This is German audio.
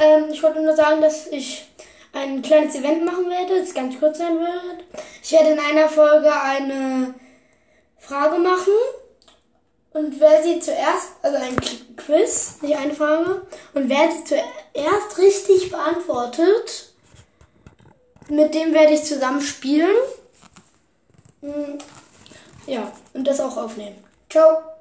ähm, ich wollte nur sagen, dass ich ein kleines Event machen werde, das ganz kurz sein wird. Ich werde in einer Folge eine Frage machen. Und wer sie zuerst, also ein Quiz, nicht eine Frage, und wer sie zuerst richtig beantwortet, mit dem werde ich zusammen spielen. Hm, ja, und das auch aufnehmen. Ciao.